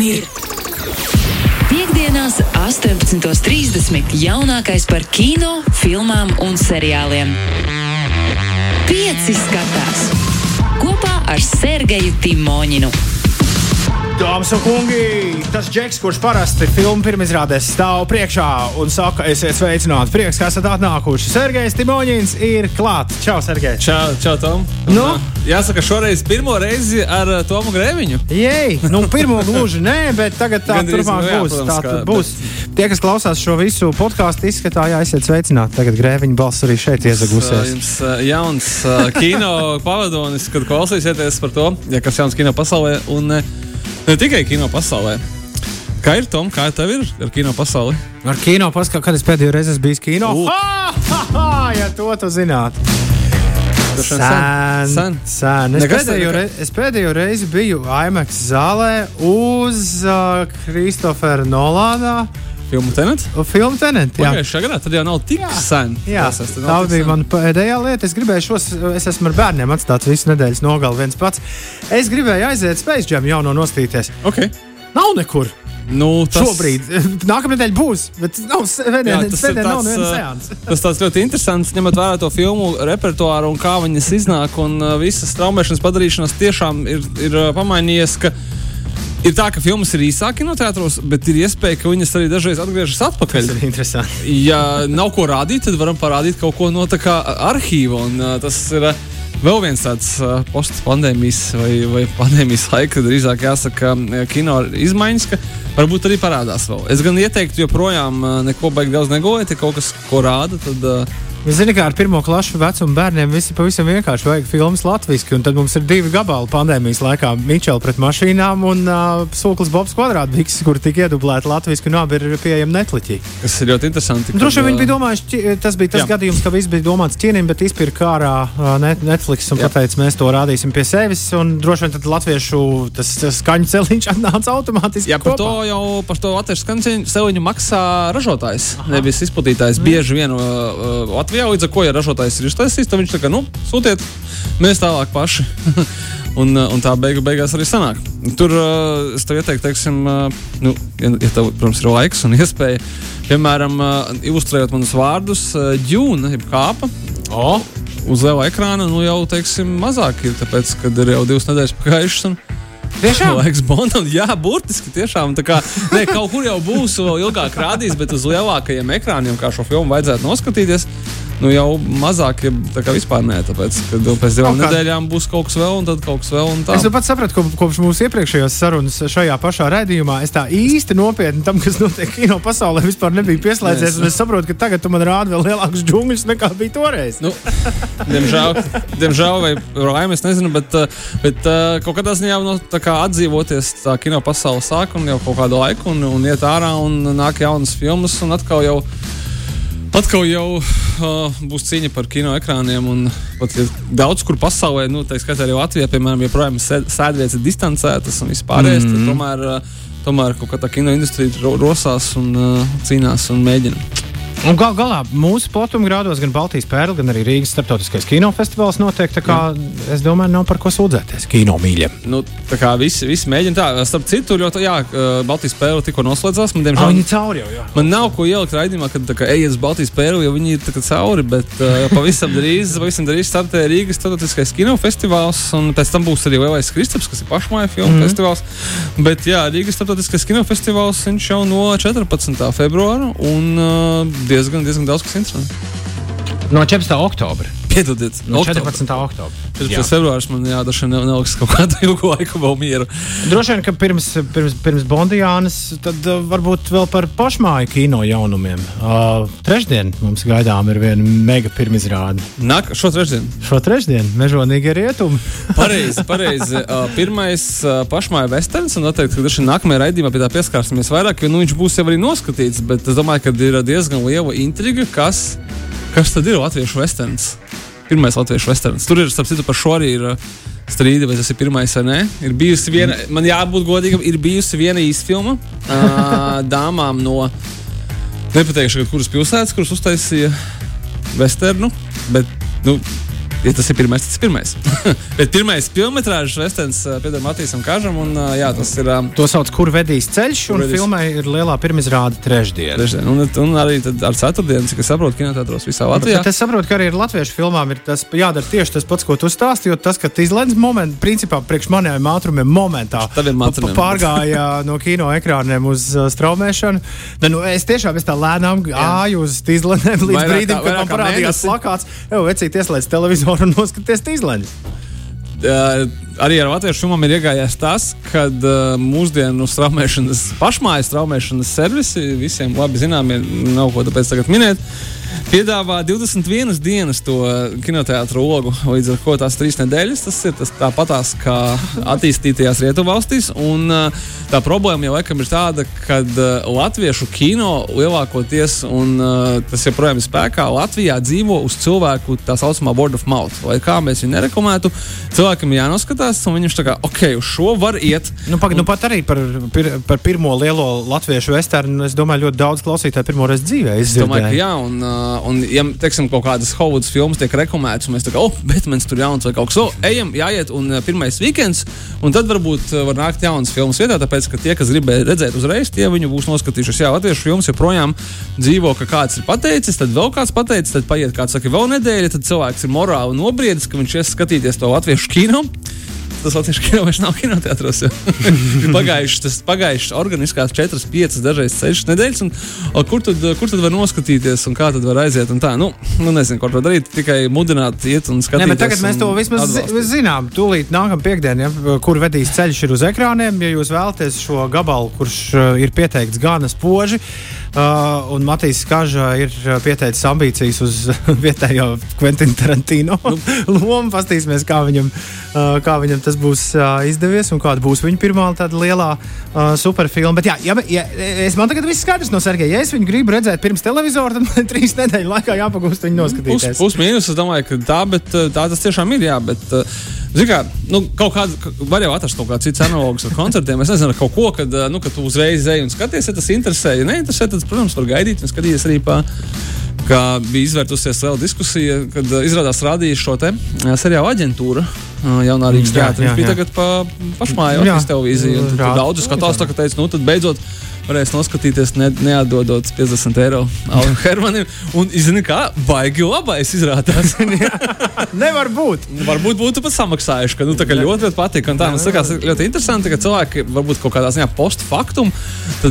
un ir. Piektdienās, 18.30. jaunākais par kino, filmām un seriāliem. Pieci skatās kopā ar Sergeju Timoņinu. Dāmas un kungi, tas džeks, kurš parasti filmu pirmizrādēs stāv priekšā un saka, esiet sveicināti, prieks, ka esat atnākuši. Sergejs Timoņins ir klāts. Čau, Sergej! Čau, čau Tom! Nu? Jāsaka, šoreiz pirmo reizi ar uh, Tomu Grēviņu. Jej, nu pirmo gluži nē, bet tagad tā turpmāk nu jā, būs. protams, Tā kā, būs. Tie, kas klausās šo visu podkāstu, izskatā, jā, esiet sveicināti. Tagad grēviņa balss arī šeit iezagusies. Jums uh, jauns uh, kino pavadonis, kad klausīsieties par to, ja kas jauns kino pasaulē un ne tikai kino pasaulē. Kā ir Tom, kā tev ir ar kino pasauli? Ar kino paskatās, kad es pēdējo reizi esmu bijis kino. Ha, ha, ha, ja to tu zinātu. Sen, sen. sen. Es, Nekas pēdējo reizi, es pēdējo reizi biju IMAX zālē uz uh, Kristofera Nolāna Filmu tenēt? filmu Tenet. jā. Pagājušajā gadā tad jau nav tik sen. Jā, Tas tad tā nav bija mana pēdējā lieta. Es gribēju šos, es esmu ar bērniem atstāts visu nedēļas nogali viens pats. Es gribēju aiziet Space Jam jauno nostīties. Okay. Nav nekur. Nu, tas... Šobrīd, nākamā nedēļa būs, bet nav Jā, svētdien, tas ir nav tāds, seanses. Tas tāds ļoti interesants, ņemot vērā to filmu repertuāru un kā viņas iznāk, un visas traumēšanas padarīšanas tiešām ir, ir pamainījies. Ka Ir tā, ka filmas ir īsākas no teātros, bet ir iespēja, ka viņas arī dažreiz atgriežas atpakaļ. Tas ir interesanti. Ja nav ko rādīt, tad varam parādīt kaut ko no tā kā arhīva. Un, uh, tas ir uh, vēl viens tāds uh, postpandēmijas vai, vai pandēmijas laika, drīzāk jāsaka, uh, kino izmaiņas, ka varbūt arī parādās vēl. Es gan ieteiktu, joprojām neko baigi daudz negojot, ja kaut kas, ko rāda, tad. Uh, Zini, kā ar pirmo klašu vecumu bērniem viss ir pavisam vienkārši. Vajag filmas latviešu, un tad mums ir divi gabali pandēmijas laikā - Mičela pret mašīnām un uh, Sūklis Bobs kvadrātbīks, kur tika iedublēta latviešu, un abi ir pieejami Netflixī. kas ir ļoti interesanti. Droši vien kad, viņi bija domājuši, tas bija tas Jā. gadījums, ka viss bija domāts ķīnim, bet izpirka ārā Net- Netflix un Jā. pateica, mēs to rādīsim pie sevis. Un droši vien tad latviešu tas, tas skaņu celiņš atnāca automātiski. Jā, par kopā. to jau par to latviešu skaņu celiņu maksā ražotājs, Aha. nevis izplatītājs. Bieži vien uh, Latvijā līdz ar ko, ja ražotājs ir iztaisījis, tad viņš tā kā, nu, sūtiet, mēs tālāk paši. un, uh, un tā beigu, beigās arī sanāk. Tur uh, es tev ieteiktu, teiksim, uh, nu, ja, ja tev, protams, ir laiks un iespēja, piemēram, uh, ilustrējot manus vārdus, uh, ģūna, jeb kāpa. O, Uz liela ekrāna nu, jau teiksim, mazāk ir, tāpēc, kad ir jau divas nedēļas pagājušas. Un, Tiešām? Laiks Bondam, jā, burtiski tiešām. Kā, ne, kaut kur jau būs vēl ilgāk rādījis, bet uz lielākajiem ekrāniem, kā šo filmu vajadzētu noskatīties, nu jau mazāk, kā vispār nē, tāpēc, vēl pēc divām Kaut nedēļām būs kaut kas vēl, un tad kaut kas vēl. Es jau pats sapratu, ko, kopš mūsu iepriekšējās sarunas šajā pašā raidījumā, es tā īsti nopietni tam, kas notiek kino pasaulē, vispār nebiju pieslēdzies. Nē, un Es saprotu, ka tagad tu man rādi vēl lielākus džungļus nekā bija toreiz. Nu, diemžēl, diemžēl, vai laimē, es nezinu, bet, uh, bet uh, kaut kādā ziņā no, kā atdzīvoties tā kino pasaule sāk un jau kaut kādu laiku un, un iet ārā un nāk jaunas filmas un atkal jau. Atkal jau uh, būs cīņa par kino ekrāniem. un Pat, ja daudz kur pasaulē, nu, tā skaitā arī Latvijā, piemēram, joprojām sēd- sēdvietas ir distancētas un vispārējais. Mm -hmm. Tomēr, uh, tomēr kaut kā tā kino industrija ro- rosās un uh, cīnās un mēģina. Un gal galā mūsu platuma grādos gan Baltijas pērle, gan arī Rīgas starptautiskais kinofestivāls notiek. tā Kā, es domāju, nav par ko sūdzēties kino mīļiem. Nu, tā kā visi, visi mēģina tā, starp citu, ļoti, jā, Baltijas pēle tikko noslēdzās. Man, diemžēl, viņi cauri jau. Jā. man nav ko ielikt raidījumā, kad kā ejiet uz Baltijas pēli, jo viņi ir tā cauri. Bet uh, pavisam drīz, pavisam drīz startē Rīgas starptautiskais kinofestivāls. Un pēc tam būs arī Lielais Kristaps, kas ir pašmāja filmu mm festivāls. Bet jā, Rīgas starptautiskais kinofestivāls jau no 14. februāra un uh, diezgan, diezgan daudz kas interesants. No 14. oktobra. Piedodiet, No oktobra. 14. oktobra. 14. februāris man jādaši ne, neliks kaut kādu ilgu laiku vēl mieru. Droši vien, ka pirms, pirms, pirms Bondijānas, tad uh, varbūt vēl par pašmāju kino jaunumiem. Uh, trešdien mums gaidām ir viena mega pirmizrāde. Nāk šo trešdienu. Šo trešdienu mežonīgi rietumi. Pareizi, pareizi. Uh, pirmais uh, pašmāja westerns, un noteikti, ka šī nākamajā raidījumā pie tā pieskarsimies vairāk, jo nu, viņš būs jau arī noskatīts. Bet es domāju, ka ir diezgan liela intriga, kas, kas tad ir latviešu westerns. Pirmais latviešu westerns. Tur ir, starp citu, par šo arī ir uh, strīdi, vai tas ir pirmais vai nē. Ir bijusi viena, man jābūt godīgam, ir bijusi viena īsfilma uh, dāmām no, nepateikšu, kuras pilsētas, kuras uztaisīja westernu, bet, nu, ja tas ir pirmais, tas ir pirmais. Bet pirmais filmas westerns uh, pieder Matīsam Kažam, un uh, jā, tas ir. Um, to sauc, kur vedīs ceļš, un vedīs... filmai ir lielā pirmizrāde trešdien. trešdien. Un, un arī ar ceturtdienu, cik es saprotu, kinoteātros visā Latvijā. Bet es saprotu, ka arī ar latviešu filmām ir tas jādara tieši tas pats, ko tu stāstīji. Tas, ka izlaiž momentu, principā priekš maniem ātrumiem momentā pārgāja no kino ekrāniem uz uh, straumēšanu. Ne, nu, es tiešām es tā lēnām gāju uz izlaižiem līdz vairāk, brīdim, kad man parādījās plakāts. Jau vecīt ieslēdz televizoru un noskaties izlaižus. Uh, arī ar latviešu filmām ir iegājies tas, ka uh, mūsdienu straumēšanas, pašmājas straumēšanas servisi visiem labi zināmie, nav ko tāpēc tagad minēt. Uh, piedāvā 21 dienas to kinoteātris logu. Līdz ar to tās trīs nedēļas tas ir tas tāpatās kā attīstītajās rietuvalstīs. Un, tā problēma jau laikam ir tāda, ka latviešu kino lielākoties, un tas joprojām ir spēkā, Latvijā dzīvo uz cilvēku tā saucamā word of mouth. Lai kā mēs viņu nerekomendētu, cilvēkam jānoskatās, un viņš tā kā, ok, uz šo var iet. Nu, pag, un... nu pat arī par, pir, par pirmo lielo latviešu westernu, es domāju, ļoti daudz klausītāju pirmo reizi dzīvē. Es domāju, ka jā, un, un, ja teiksim, kaut kādas Hollywoods filmas tiek reklamētas, un mēs tā kā, oh, Batmans tur jauns vai kaut kas tāds, oh, ejam, jāiet, un uh, pirmais weekends, un tad varbūt uh, var nākt jaunas filmas vietā, tāpēc, ka tie, kas gribēja redzēt uzreiz, tie viņu būs noskatījušies. Jā, latviešu filmas joprojām dzīvo, ka kāds ir pateicis, tad vēl kāds pateicis, tad paiet kāds saka, vēl nedēļa, tad cilvēks ir morāli nobriedis, ka viņš ies skatīties to latviešu kino tas latviešu kino vairs nav kinoteātros. pagājušas, tas pagājušas organiskās 4, 5, dažreiz 6 nedēļas. Un, o, kur, tad, kur tad var noskatīties un kā tad var aiziet? Tā, nu, nu, nezinu, ko darīt. Tikai mudināt, iet un skatīties. Ne, tagad mēs to vismaz atbalstīt. zinām. Tūlīt nākamā piekdiena, ja, kur vedīs ceļš ir uz ekrāniem. Ja jūs vēlaties šo gabalu, kurš uh, ir pieteikts gana spoži, uh, un Matīs Kaža ir uh, pieteicis ambīcijas uz vietējo Quentin Tarantino nu. lomu, pastīsimies, kā viņam, uh, kā viņam tas būs uh, izdevies un kāda būs viņa pirmā tāda lielā uh, superfilma. Bet, jā, ja, ja, es man tagad viss skaidrs no Sergeja. Ja es viņu gribu redzēt pirms televizora, tad man trīs nedēļu laikā jāpagūst viņu noskatīties. Pus, pus mīnus, es domāju, ka tā, bet, tā tas tiešām ir. Jā, bet, uh, kā, nu, kaut kāda, var jau atrast kaut kādu citu analogu ar koncertiem. Es nezinu, kaut ko, kad, nu, kad tu uzreiz ej un skaties, ja tas interesē. Ja neinteresē, tad, protams, var gaidīt un skatīties arī pa ka bija izvērtusies liela diskusija, kad uh, izrādās rādīja šo te uh, seriālu aģentūru. Jaunā Rīgas teātrī. Viņš bija tagad pa pašmājās televīziju. Daudzi skatās, tā, ka teica, nu tad beidzot varēs noskatīties, ne, neatdodot 50 eiro Alam Hermanim. Un, zini, kā baigi labais izrādās. Nevar būt. Varbūt būtu pat samaksājuši, ka nu, tā, ļoti, ļoti patīk. Un tā man liekas ļoti interesanti, ka cilvēki varbūt kaut kādā ziņā postfaktum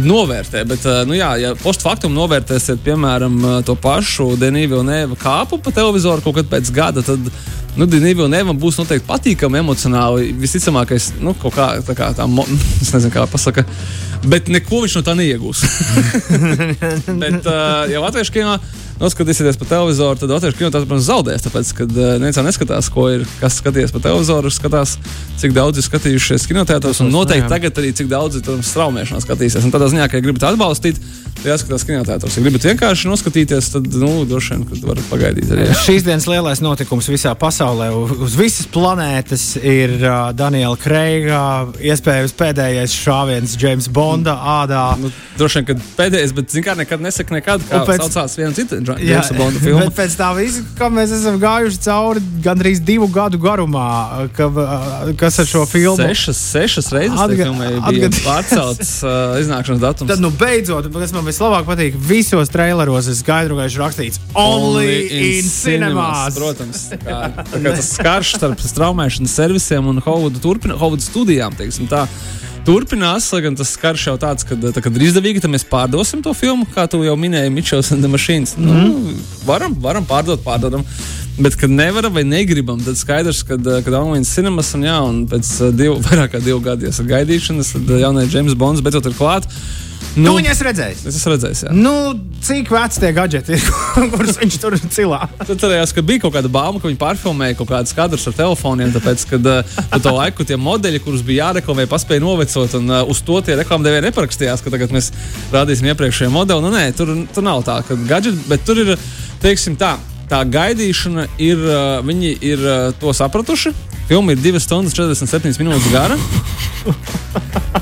novērtē. Bet, nu, jā, ja postfaktum novērtēsiet, piemēram, to pašu Denīvu un Evu kāpu pa televizoru kaut kad pēc gada, tad nu, Denīvi un Evam būs noteikti patīkami emocionāli. Visticamākais, nu, kaut kā tā, kā tā es nezinu, kā pasaka, bet neko viņš no tā neiegūs. bet, uh, ja latviešu kinā noskatīsieties pa televizoru, tad latviešu kino protams, zaudēs. Tāpēc, kad uh, neviens neskatās, ko ir, kas skaties pa televizoru, skatās, cik daudz ir skatījušies kinoteātros, un noteikti jā. tagad arī cik daudz ir straumēšanā skatīsies. Un tādā ziņā, ka ja gribat atbalstīt, jāskatās kinoteātros. Ja gribat vienkārši noskatīties, tad nu, droši vien varat pagaidīt arī. Šīs dienas lielais notikums visā pasaulē, uz visas planētas, ir uh, Daniela Kreiga iespējams pēdējais šāviens James Bonda ādā. Nu, droši vien, ka pēdējais, bet zin kā nekad nesaka nekad, kā pēc... saucās viena cita Jamesa Bonda filma. Bet pēc tā visa, kā mēs esam gājuši cauri gandrīz divu gadu garumā, ka, kas ar šo filmu. Sešas, sešas reizes Atga... bija atgad... pārcelts uh, iznākšanas datums. Tad, nu, beidzot, kas man vislabāk patīk, visos traileros ir skaidru gaišu rakstīts Only in, in cinemas. Protams, kā, tā kā tas karš starp straumēšanas servisiem un Hovudu studijām. Teiksim, tā. Turpinās, lai gan tas karš jau tāds, ka, tā, kad ir izdevīgi, tad mēs pārdosim to filmu, kā tu jau minēji, and the Machines. Mm -hmm. nu, mhm. varam, varam pārdot, pārdodam. Bet, kad nevaram vai negribam, tad skaidrs, ka kad Almīnas cinemas un, jā, un pēc divu, vairāk kā divu gadu gaidīšanas, tad jaunais James Bonds beidzot ir klāts. Nu, tu viņu esi redzējis. Es esmu redzējis. Jā. Nu, cik veci tie gadgeti ir, kurus viņš tur cilā? Tad cerējās, ka bija kaut kāda bauma, ka viņi pārfilmēja kaut kādus kadrus ar telefoniem. Tāpēc, kad uh, to laiku tie modeļi, kurus bija jāreklamē, paspēja novecot, un uh, uz to tie reklāmdevēji neparakstījās, ka tagad mēs rādīsim iepriekšējo modeli. Nu, nē, tur, tur nav tā, ka gadgeti, bet tur ir, teiksim tā, tā gaidīšana ir, uh, viņi ir to sapratuši Filma ir 2 stundas 47 minūtes gara.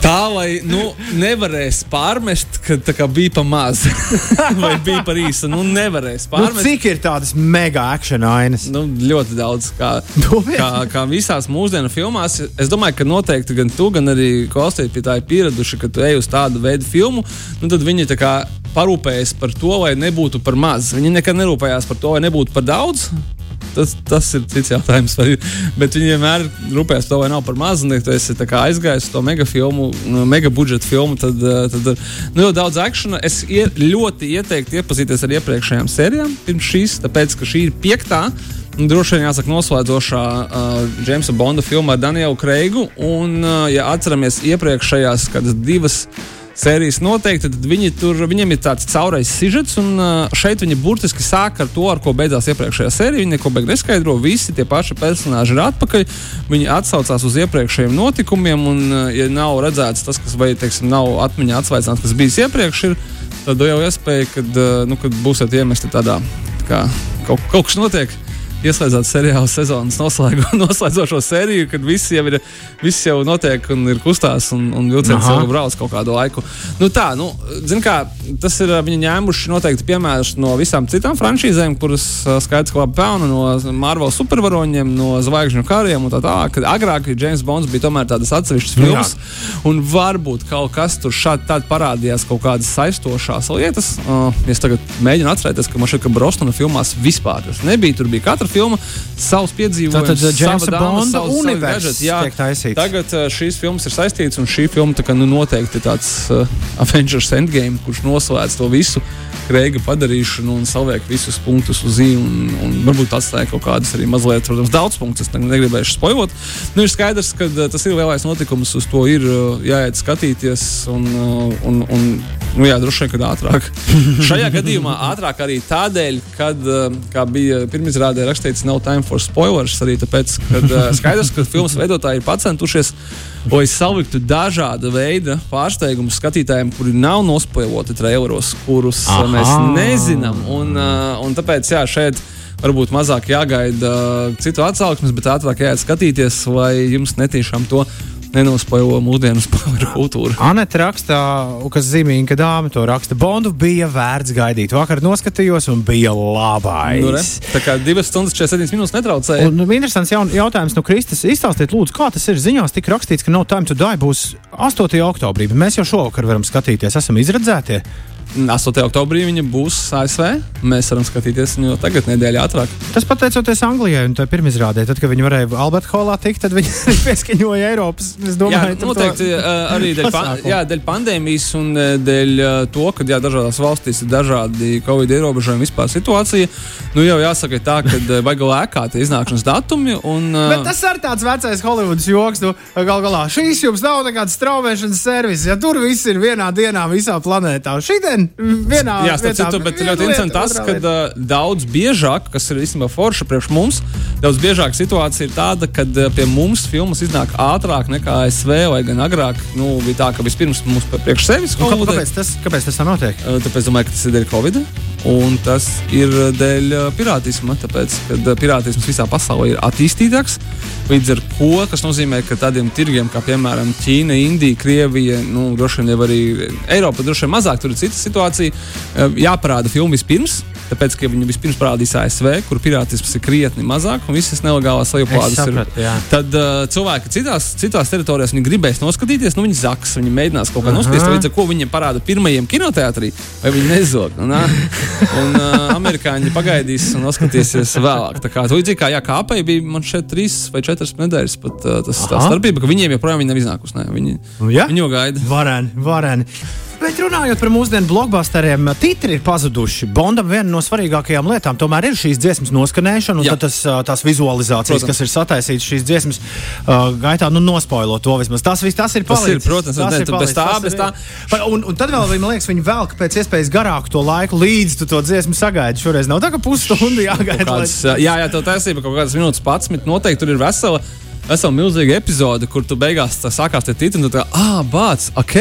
Tā lai nu, nevarēs pārmest, ka kā, bija pa maz vai bija par īsu. Nu, nevarēs Nu, pārmest. cik ir tādas mega action ainas? Nu, ļoti daudz, kā, kā, kā visās mūsdienu filmās. Es domāju, ka noteikti gan tu, gan arī kolēģi pie tā ir pieraduši, ka tu ej uz tādu veidu filmu. Nu, tad viņi parūpējas par to, lai nebūtu par maz. Viņi nekad nerūpējās par to, lai nebūtu par daudz. Tas, tas ir cits jautājums. vai- Bet viņi vienmēr rūpējas par to, vai nav par maz. Un, ja tu esi aizgājis uz to mega filmu, nu, mega budžeta filmu, tad, eh, tad nu, ļoti daudz akciju. Es ie, ļoti ieteiktu iepazīties ar iepriekšējām sērijām pirms šīs, tāpēc ka šī ir piektā. un Droši vien jāsaka, noslēdzošā uh, Jamesa Bonda filma ar Danielu Kreigu. Un, uh, ja atceramies iepriekšējās kādas divas sērijas noteikti, tad viņi tur, viņiem ir tāds caurais sižets, un šeit viņi burtiski sāk ar to, ar ko beidzās iepriekšējā sērija. Viņi neko beig neskaidro, visi tie paši personāļi ir atpakaļ. Viņi atsaucās uz iepriekšējiem notikumiem, un, ja nav redzēts tas, kas vai, teiksim, nav atmiņā atsvaicināts, kas bijis iepriekš, ir, tad jau iespēja, kad, nu, kad būsiet iemesti tādā, tā kā kaut, kaut kas notiek. Ieslēdzot seriāla sezonas noslēgu, noslēdzošo sēriju, kad viss jau ir, viss jau notiek un ir kustās, un, un vilciens jau brauc kaut kādu laiku. Nu, tā, nu, zin kā, tas ir viņi ņēmuši noteikti piemērus no visām citām franšīzēm, kuras ā, skaidrs, ka labi pelna no Marvel supervaroņiem, no zvaigžņu kariem un tā tālāk. Kad agrāk James Bonds bija tomēr tādas atsevišķas Nu filmas, un varbūt kaut kas tur šādi tad parādījās, kaut kādas saistošās lietas. Uh, es tagad mēģinu atcerēties, ka man šķiet, ka Brostona filmās vispār tas nebija. Tur bija katra filma savs piedzīvojums, Tātad, uh, Jamesa sava dāma, Bonda gadgeti. Jā. Tagad uh, šīs filmas ir saistītas, un šī filma tā kā, nu, noteikti ir tāds uh, Avengers Endgame, kurš noslēdz to visu Kreiga padarīšanu un saliek visus punktus uz zīmes, un, un varbūt atstāja kaut kādas arī mazliet, protams, daudz punktus. Es ne- negribēšu spoilot. Nu, ir skaidrs, ka uh, tas ir lielais notikums, uz to ir uh, jāiet skatīties, un, uh, un, un nu, jā, droši vien, kad ātrāk. Šajā gadījumā ātrāk arī tādēļ, kad, uh, kā bija pirmizrādē rakstīts, no time for spoilers, arī tāpēc, ka uh, skaidrs, ka filmas veidotāji ir pacentušies lai saliktu dažāda veida pārsteigumus skatītājiem, kuri nav nospoiloti traileros, kurus Aha. Aha. mēs nezinām. Un, un tāpēc jā, šeit varbūt mazāk jāgaida citu atsauksmes, bet ātrāk jāiet skatīties, lai jums netīšām to nenospoilo mūsdienu spoileru kultūru. Anita raksta, kas zīmīga dāma to raksta. Bondu bija vērts gaidīt. Vakar noskatījos un bija labais. Nu, re, tā kā 2 stundas 47 minūtes netraucēja. Un nu, interesants jaun, jautājums no Kristas. Izstāstiet, lūdzu, kā tas ir. Ziņās tika rakstīts, ka No Time to Die būs 8. oktobrī. Mēs jau šovakar varam skatīties. Esam izredzēti. 8. oktobrī viņa būs ASV. Mēs varam skatīties viņu jau tagad, nedēļa ātrāk. Tas pateicoties Anglijai un tā pirmizrādē. Tad, kad viņi varēja Alberta Holā tikt, tad viņi pieskaņoja Eiropas. Es Jā, domāju, tur noteikti to- uh, arī dēļ, pan, jā, dēļ pandēmijas un uh, dēļ uh, to, ka jā, dažādās valstīs ir dažādi covid ierobežojumi vispār situācija. Nu, jau jāsaka tā, ka uh, vajag lēkāt iznākšanas datumi. Un, Bet tas ir tāds vecais Holivudas joks. Nu, gal galā šīs jums nav nekāds straumēšanas servis. Ja tur viss ir vienā dienā, visā planētā. Šitien vienā Jā, vietā, citu, bet ļoti interesanti tas, ka uh, daudz biežāk, kas ir īstenībā forša priekš mums, daudz biežāk situācija ir tāda, ka uh, pie mums filmas iznāk ātrāk nekā ASV vai gan agrāk. Nu, bija tā, ka vispirms mums priekš sevis Nu, kā- Holivudē- Kāpēc tas, kāpēc tas tā notiek? Uh, Tāpēc domāju, ka tas ir dēļ Covid. Un tas ir dēļ uh, pirātisma. Tāpēc, kad uh, pirātisms visā pasaulē ir attīstītāks, līdz ar to, kas nozīmē, ka tādiem tirgiem kā piemēram Ķīna, Indija, Krievija, nu, droši vien jau arī Eiropa, droši vien mazāk tur ir cita situācija, uh, jāparāda filma vispirms. Tāpēc, ka viņi vispirms parādīs ASV, kur pirātisms ir krietni mazāk un visas nelegālās lejuplādes ir. sapratu, jā. Tad uh, cilvēki citās, citās teritorijās viņi gribēs noskatīties, nu viņi zaks, viņi mēģinās kaut kā noskatīties, līdz ar ko viņiem parāda pirmajiem kinoteātrī, vai viņi nezog. Un, ā, un uh, amerikāņi pagaidīs un noskatīsies vēlāk. Tā kā līdzīgi kā jākāpēji bija man šeit trīs vai četras nedēļas, pat uh, tas tā Aha. starpība, ka viņiem joprojām viņi nav iznākusi. Ne? Viņi, Nu, ja? viņi jau gaida. Vareni, vareni. Bet runājot par mūsdienu blockbusteriem, titri ir pazuduši. Bondam viena no svarīgākajām lietām tomēr ir šīs dziesmas noskanēšana un tas, tās vizualizācijas, Protams. kas ir sataisītas šīs dziesmas uh, gaitā, nu nospoilo to vismaz. Tas viss tas ir Tas ir, palicis. protams, tas ne, ir tu bez palicis, tā, tas bez tā. Pa- Un, un tad vēl, man liekas, viņi velk pēc iespējas garāku to laiku, līdz tu to dziesmu sagaidi. Šoreiz nav tā, ka pusstundu jāgaida. lai- Kāds, jā, jā, tev taisnība kaut kādas minūtes, 11. Noteikti tur ir vesela. Vesela milzīga epizode, kur tu beigās tā sākās tie titri, un tu tā, ah, bāc, ok,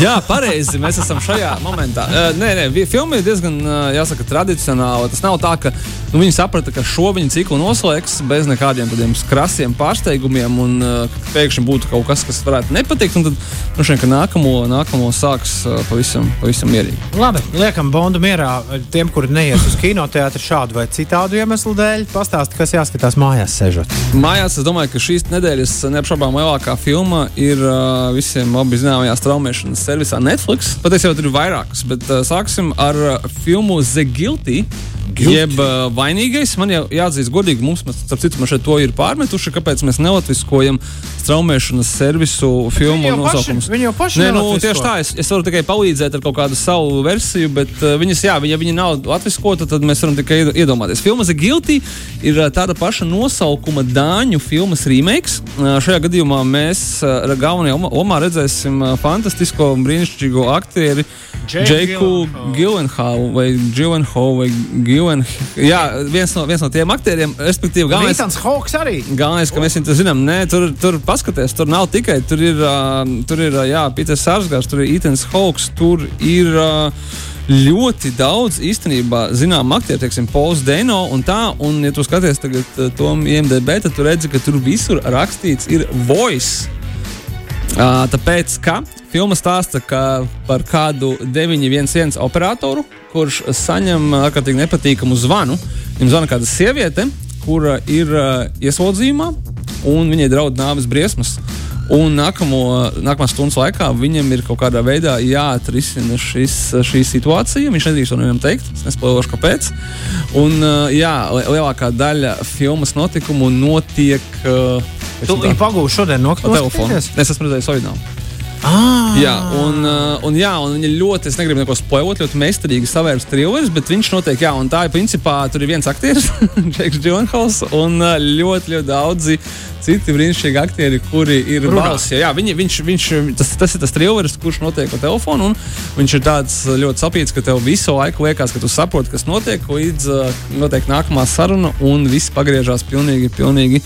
jā, pareizi, mēs esam šajā momentā. Uh, nē, nē, filma ir diezgan, uh, jāsaka, tradicionāla. Tas nav tā, ka nu, viņi saprata, ka šo viņa ciklu noslēgs bez nekādiem tādiem krasiem pārsteigumiem, un uh, pēkšņi būtu kaut kas, kas varētu nepatikt, un tad, nu, šeit, ka nākamo, nākamo sāks uh, pavisam, pavisam mierīgi. Labi, liekam Bondu mierā tiem, kuri neies uz kinoteātri šādu vai citādu iemeslu dēļ. Pastāstiet, kas jāskatās mājās, sežot. Mājās es domāju, ka šīs nedēļas neapšaubām lielākā filma ir uh, visiem labi zināmajā straumēšanas servisā Netflix. Patiesībā tur ir vairākas, bet uh, sāksim ar filmu The Guilty. Guilty. Jeb uh, vainīgais, man jau jāatzīst, godīgi, mums, starp citu, man šeit to ir pārmetuši, kāpēc mēs nelatviskojam straumēšanas servisu filmu nosaukumus. Viņi jau paši Nē, nu, tieši tā, es, es varu tikai palīdzēt ar kaut kādu savu versiju, bet uh, viņas, jā, ja viņi nav latviskota, tad mēs varam tikai iedomāties. Filma The Guilty ir uh, tāda paša nosaukuma dāņu filmas remakes. Uh, šajā gadījumā mēs uh, galvenajā omā redzēsim uh, fantastisko un brīnišķīgo aktieri Džeku Gilenhau vai Gilenhau vai Gilenhau. Jā, viens no, viens no tiem aktieriem, respektīvi, galvenais. Rītans Hawks arī. Galvenais, ka mēs viņu zinām, nē, tur, tur paskaties, tur nav tikai, tur ir, uh, tur ir, uh, jā, Pīters Sārsgārs, tur ir Itans Hawks, tur ir. Uh, ļoti daudz īstenībā zinām aktieru, teiksim, Pols Deno un tā. Un, ja tu skaties tagad to IMDB, tad tu redzi, ka tur visur rakstīts ir voice. Tāpēc, ka filma stāsta ka par kādu 911 operatoru, kurš saņem ārkārtīgi nepatīkamu zvanu. Viņam zvana kāda sieviete, kura ir uh, ieslodzījumā, un viņai draud nāves briesmas. Un nākamo, nākamā stundas laikā viņam ir kaut kādā veidā jāatrisina šis, šī situācija. Viņš nedrīkst to nevienam teikt. Es nespēlēšu, kāpēc. Un, jā, lielākā daļa filmas notikumu notiek. Tu viņu pagūsi šodien no telefona. Es esmu redzējis oriģinālu. Ah. Jā, un, un, jā, un viņa ļoti, es negribu neko spoilot, ļoti meistarīgi savērst trillerus, bet viņš notiek, jā, un tā ir principā, tur ir viens aktieris, Džeks Džonhals, un ļoti, ļoti daudzi citi brīnišķīgi aktieri, kuri ir balss. Jā, viņi, viņš, viņš, tas, tas ir tas trilleris, kurš notiek pa telefonu, un viņš ir tāds ļoti sapīts, ka tev visu laiku liekas, ka tu saproti, kas notiek, līdz notiek nākamā saruna, un viss pagriežās pilnīgi, pilnīgi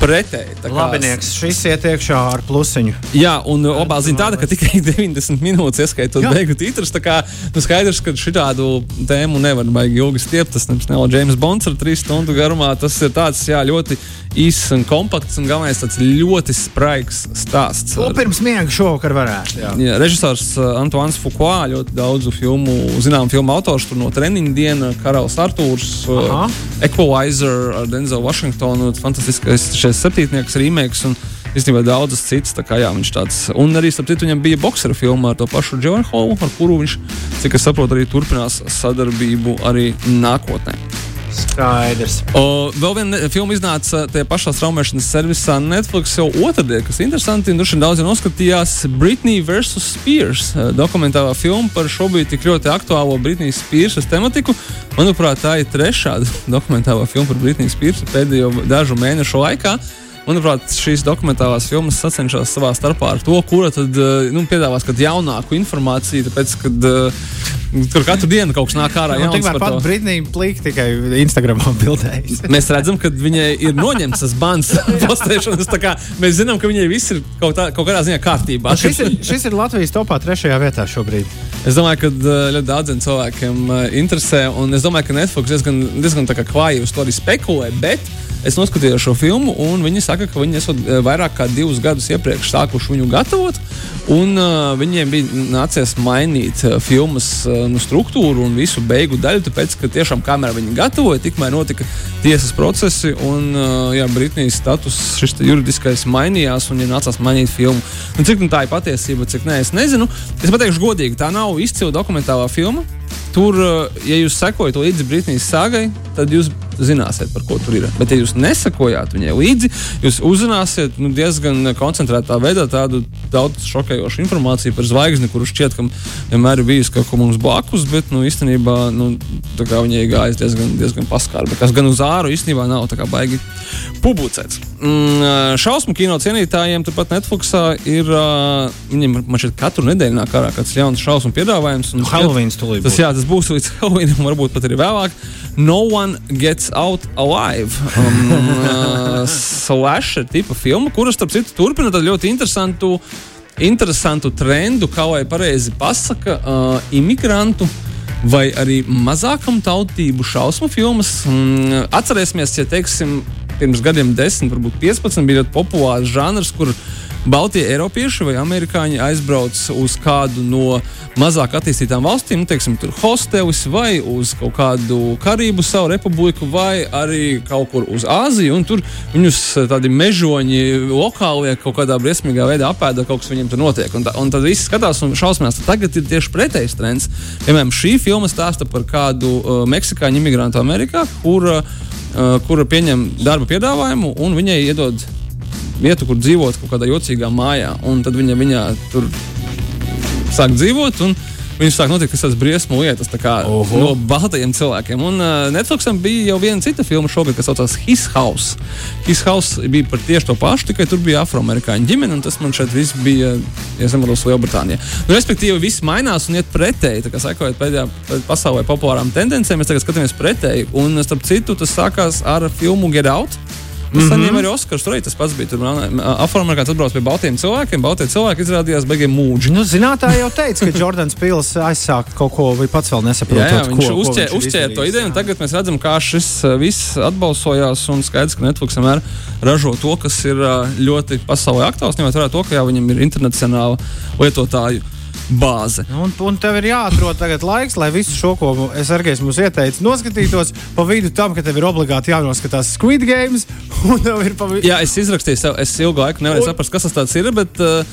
pretēji. Labinieks, šis iet iekšā ar plusiņu. Jā, un obā zina tāda, ka tikai 90 minūtes ieskaitot beigu titrus. Tā kā nu skaidrs, ka šādu tēmu nevar baigi ilgi stiept. Tas nav James Bonds ar 3 stundu garumā. Tas ir tāds jā, ļoti īss un kompakts un galvenais tāds ļoti spraigs stāsts. To pirms miega šovakar varētu. Jā. Jā, režisors uh, Antoine Foucault, ļoti daudzu filmu, zinām, filmu autors, tur no treniņa diena, Karalis Artūrs, uh, Equalizer ar Denzelu Washingtonu, fantastiskais šis septītnieks remakes. Un, Īstenībā daudzas citas, tā kā jā, viņš tāds. Un arī, starp citu, viņam bija boxera filma ar to pašu Džonu Holu, ar kuru viņš, cik es saprotu, arī turpinās sadarbību arī nākotnē. Skaidrs. O, vēl viena filma iznāca tajā pašā straumēšanas servisā Netflix jau otrdien, kas interesanti. Droši vien daudz noskatījās Britney vs. Spears dokumentālā filma par šobrīd tik ļoti aktuālo Britney Spears tematiku. Manuprāt, tā ir trešā dokumentālā filma par Britney Spears pēdējo dažu mēnešu laikā. Manuprāt, šīs dokumentālās filmas sacenšas savā starpā ar to, kura tad nu, piedāvās kādu jaunāku informāciju. Tāpēc, kad uh, Tur katru dienu kaut kas nāk ārā. Jā, tikmēr pat Britnija plīka tikai Instagramā bildējas. mēs redzam, ka viņai ir noņemts tas bans postēšanas. Mēs zinām, ka viņai viss ir kaut, tā, kaut kādā ziņā kārtībā. Šis ir, šis ir Latvijas topā trešajā vietā šobrīd. Es domāju, ka ļoti daudziem cilvēkiem interesē, un es domāju, ka Netflix diezgan, diezgan klāji uz to arī spekulē. Bet es noskatījos šo filmu, un viņi saka, ka viņi esat vairāk kā divus gadus iepriekš sākuši viņu gatavot. Un uh, viņiem bija nācies mainīt uh, filmas uh, nu, struktūru un visu beigu daļu, tāpēc, ka tiešām kamera viņi gatavoja, tikmēr notika tiesas procesi un uh, jā, Britnijas status šis juridiskais mainījās un ja nācās mainīt filmu. Un cik nu, tā ir patiesība, cik nē, es nezinu. Es pateikšu godīgi, tā nav izcila dokumentālā filma. Tur, ja jūs sekojat līdzi Britnijas sāgai, tad jūs zināsiet, par ko tur ir. Bet, ja jūs nesakojāt viņai līdzi, jūs uzzināsiet nu, diezgan koncentrētā veidā tādu daudz šokējošu informāciju par zvaigzni, kurš šķiet, ka vienmēr ir bijusi kaut kur mums blakus, bet nu, īstenībā nu, viņai gājis diezgan, diezgan paskārbi. Kas gan uz āru īstenībā nav baigi publicēts. Mm, šausmu kino cienītājiem turpat Netflixā ir. Uh, viņiem man šeit katru nedēļu nāk ārā kāds jauns šausmu piedāvājums. Halloween stulī. Tas, jā, tas būs līdz Halloweenam, varbūt pat arī vēlāk. No one gets out alive. Um, uh, slasher tipa filma, kuras, starp citu, turpina ļoti interesantu, interesantu trendu, kā lai pareizi pasaka, uh, imigrantu vai arī mazākam tautību šausmu filmas. Mm, atcerēsimies, ja teiksim, pirms gadiem, 10, varbūt 15, bija ļoti populārs žanrs, kur Baltijas Eiropieši vai Amerikāņi aizbrauc uz kādu no mazāk attīstītām valstīm, nu, teiksim, tur hostelis vai uz kaut kādu Karību salu republiku vai arī kaut kur uz Āziju, un tur viņus tādi mežoņi lokālie kaut kādā briesmīgā veidā apēda, kaut kas viņiem tur notiek. Un, tā, un tad viss skatās un šausminās. Tagad ir tieši pretējs trends. Piemēram, šī filma stāsta par kādu uh, meksikāņu imigrantu Amerikā, kura, uh, kura pieņem darba piedāvājumu un viņai iedod vietu, kur dzīvot kaut kādā jocīgā mājā. Un tad viņa, viņa tur sāk dzīvot. Viņš sāk notikt visas briesmu lietas Oho. no baltajiem cilvēkiem. Un uh, Netflixam bija jau viena cita filma šogad, kas saucās His House. His House bija par tieši to pašu, tikai tur bija afroamerikāņu ģimene, un tas man šeit viss bija, ja nemaldos, Lielbritānijā. Nu, respektīvi, viss mainās un iet pretēji. Tā kā sekojot pēdējā pasaulē populārām tendencēm, mēs tagad skatāmies pretēji. Un, starp citu, tas sākās ar filmu Get Out Tas mm -hmm. saņēma arī Oskaru. Tur arī tas pats bija. Tur afroamerikāns atbrauc pie baltiem cilvēkiem. Baltie cilvēki izrādījās beigiem mūži. Nu, zinātāji jau teica, ka Jordans Pils aizsāka kaut ko, vai pats vēl nesaprot. Jā, jā, viņš ko, uzķē, ko viņš uzķēra to ideju, un tagad mēs redzam, kā šis viss atbalsojās. Un skaidrs, ka Netflix vienmēr ražo to, kas ir ļoti pasaulē aktuāls. Ņemot vērā to, ka jau viņam ir internacionāla lietotāju bāze. Un, un tev ir jāatrod tagad laiks, lai visu šo, ko es arī mums ieteicu, noskatītos pa vidu tam, ka tev ir obligāti jānoskatās Squid Games. Vidu... Jā, es izrakstīju, sev, es ilgu laiku nevarēju saprast, kas tas ir. Bet, uh,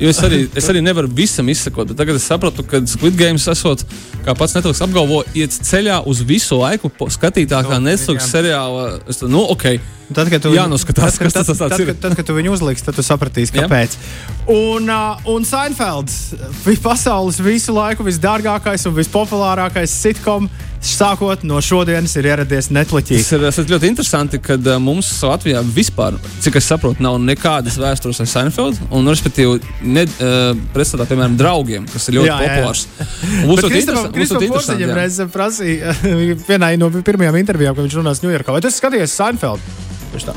es arī, es arī nevaru visam izsekot. Tagad es sapratu, ka Squid Games esot, kā pats Netflix apgalvo, iet ceļā uz visu laiku skatītākā no, Netflix seriāla. Es, nu, okay. Tad, kad tu, jānoskatās, tad, tad, tad, tad, tad, tad, kad tu viņu uzliksi, tad tu sapratīsi, kāpēc. Jā. Un, uh, un Seinfelds bija pasaules visu laiku visdārgākais un vispopulārākais sitcom. Sākot no šodienas ir ieradies Netflix. Tas ir ļoti interesanti, ka uh, mums Latvijā vispār, cik es saprotu, nav nekādas vēstures ar Seinfeld. Un, respektīvi, ne, uh, pretstatā, piemēram, draugiem, kas ir ļoti jā, populārs. Būs ļoti interesanti. Reizē prasīja vienā no pirmajām intervijām, kad viņš runās Ņujorkā. Vai tu skaties Seinfeld? Viņš tā,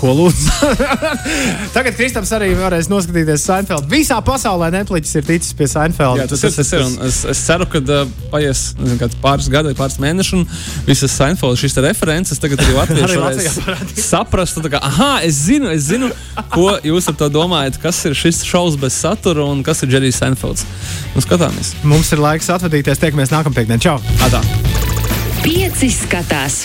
ko lūdzu? Tagad Kristaps arī varēs noskatīties Seinfeld. Visā pasaulē Netflix ir ticis pie Seinfeld. Jā, tas, tas, tas, tas ir. Es, es ceru, ka uh, paies nezinu, pāris gadi, pāris mēneši, un visas Seinfeld šīs references tagad arī latvieši varēs saprast. Kā, aha, es zinu, es zinu, ko jūs ar to domājat, kas ir šis šovs bez satura un kas ir Džerijs Seinfelds. Nu, skatāmies. Mums ir laiks atvadīties. Tiekamies nākamā piekdienā. Čau! Atā. Pieci skatās!